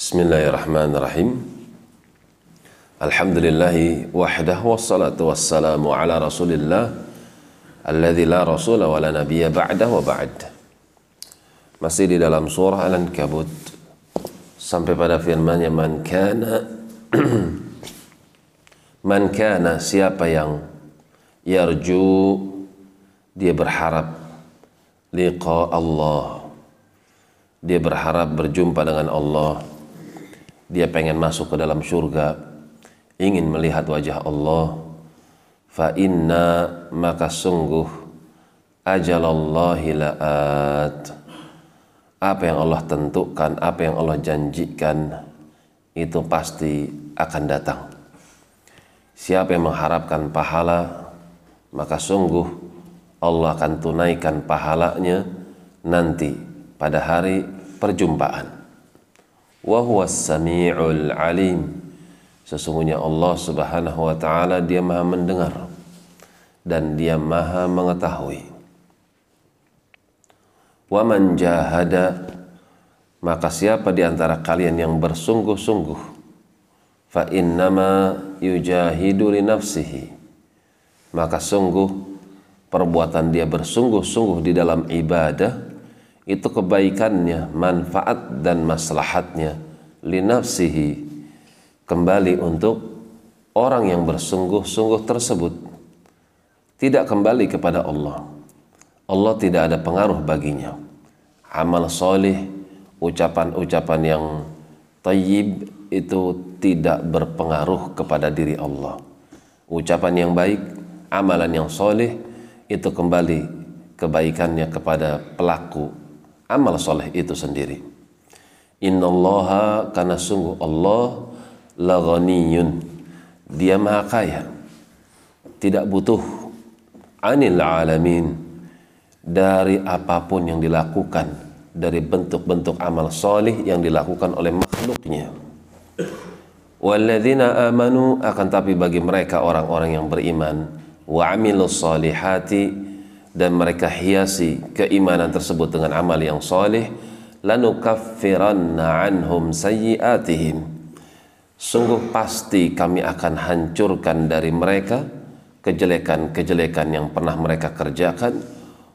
Bismillahirrahmanirrahim. Alhamdulillahi wahdah wassalatu wassalamu ala rasulillah alladzi la rasula wa la nabiyya ba'da wa ba'd. Masih di dalam surah Al-Ankabut sampai pada firman-Nya man kana man kana siapa yang yarju dia berharap liqa Allah dia berharap berjumpa dengan Allah dia pengen masuk ke dalam surga ingin melihat wajah Allah. Fa inna maka sungguh ajalallahi la'at. Apa yang Allah tentukan apa yang Allah janjikan itu pasti akan datang. Siapa yang mengharapkan pahala maka sungguh Allah akan tunaikan pahalanya nanti pada hari perjumpaan wa huwas samiul alim. Sesungguhnya Allah Subhanahu wa taala dia Maha mendengar dan dia Maha mengetahui. Wa man jahada maka siapa di antara kalian yang bersungguh-sungguh? Fa innama yujahidu li nafsihi. Maka sungguh perbuatan dia bersungguh-sungguh di dalam ibadah itu kebaikannya, manfaat dan maslahatnya linafsihi kembali untuk orang yang bersungguh-sungguh tersebut tidak kembali kepada Allah. Allah tidak ada pengaruh baginya. Amal soleh, ucapan-ucapan yang tayyib itu tidak berpengaruh kepada diri Allah. Ucapan yang baik, amalan yang soleh itu kembali kebaikannya kepada pelaku amal soleh itu sendiri. Innallaha karena sungguh Allah laghaniyun. Dia maha kaya. Tidak butuh anil alamin dari apa pun yang dilakukan dari bentuk-bentuk amal soleh yang dilakukan oleh makhluknya. Walladzina amanu akan tapi bagi mereka orang-orang yang beriman wa amilus solihati dan mereka hiasi keimanan tersebut dengan amal yang soleh lanukaffiranna anhum sayyiatihim. Sungguh pasti kami akan hancurkan dari mereka kejelekan-kejelekan yang pernah mereka kerjakan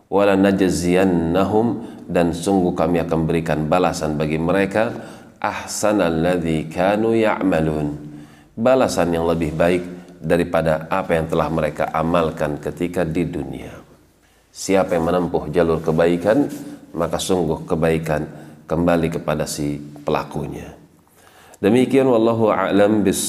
wala najziyannahum dan sungguh kami akan berikan balasan bagi mereka ahsanalladzi kanu ya'malun. Balasan yang lebih baik daripada apa yang telah mereka amalkan ketika di dunia Siapa yang menempuh jalur kebaikan, maka sungguh kebaikan kembali kepada si pelakunya. Demikian wallahu a'lam bis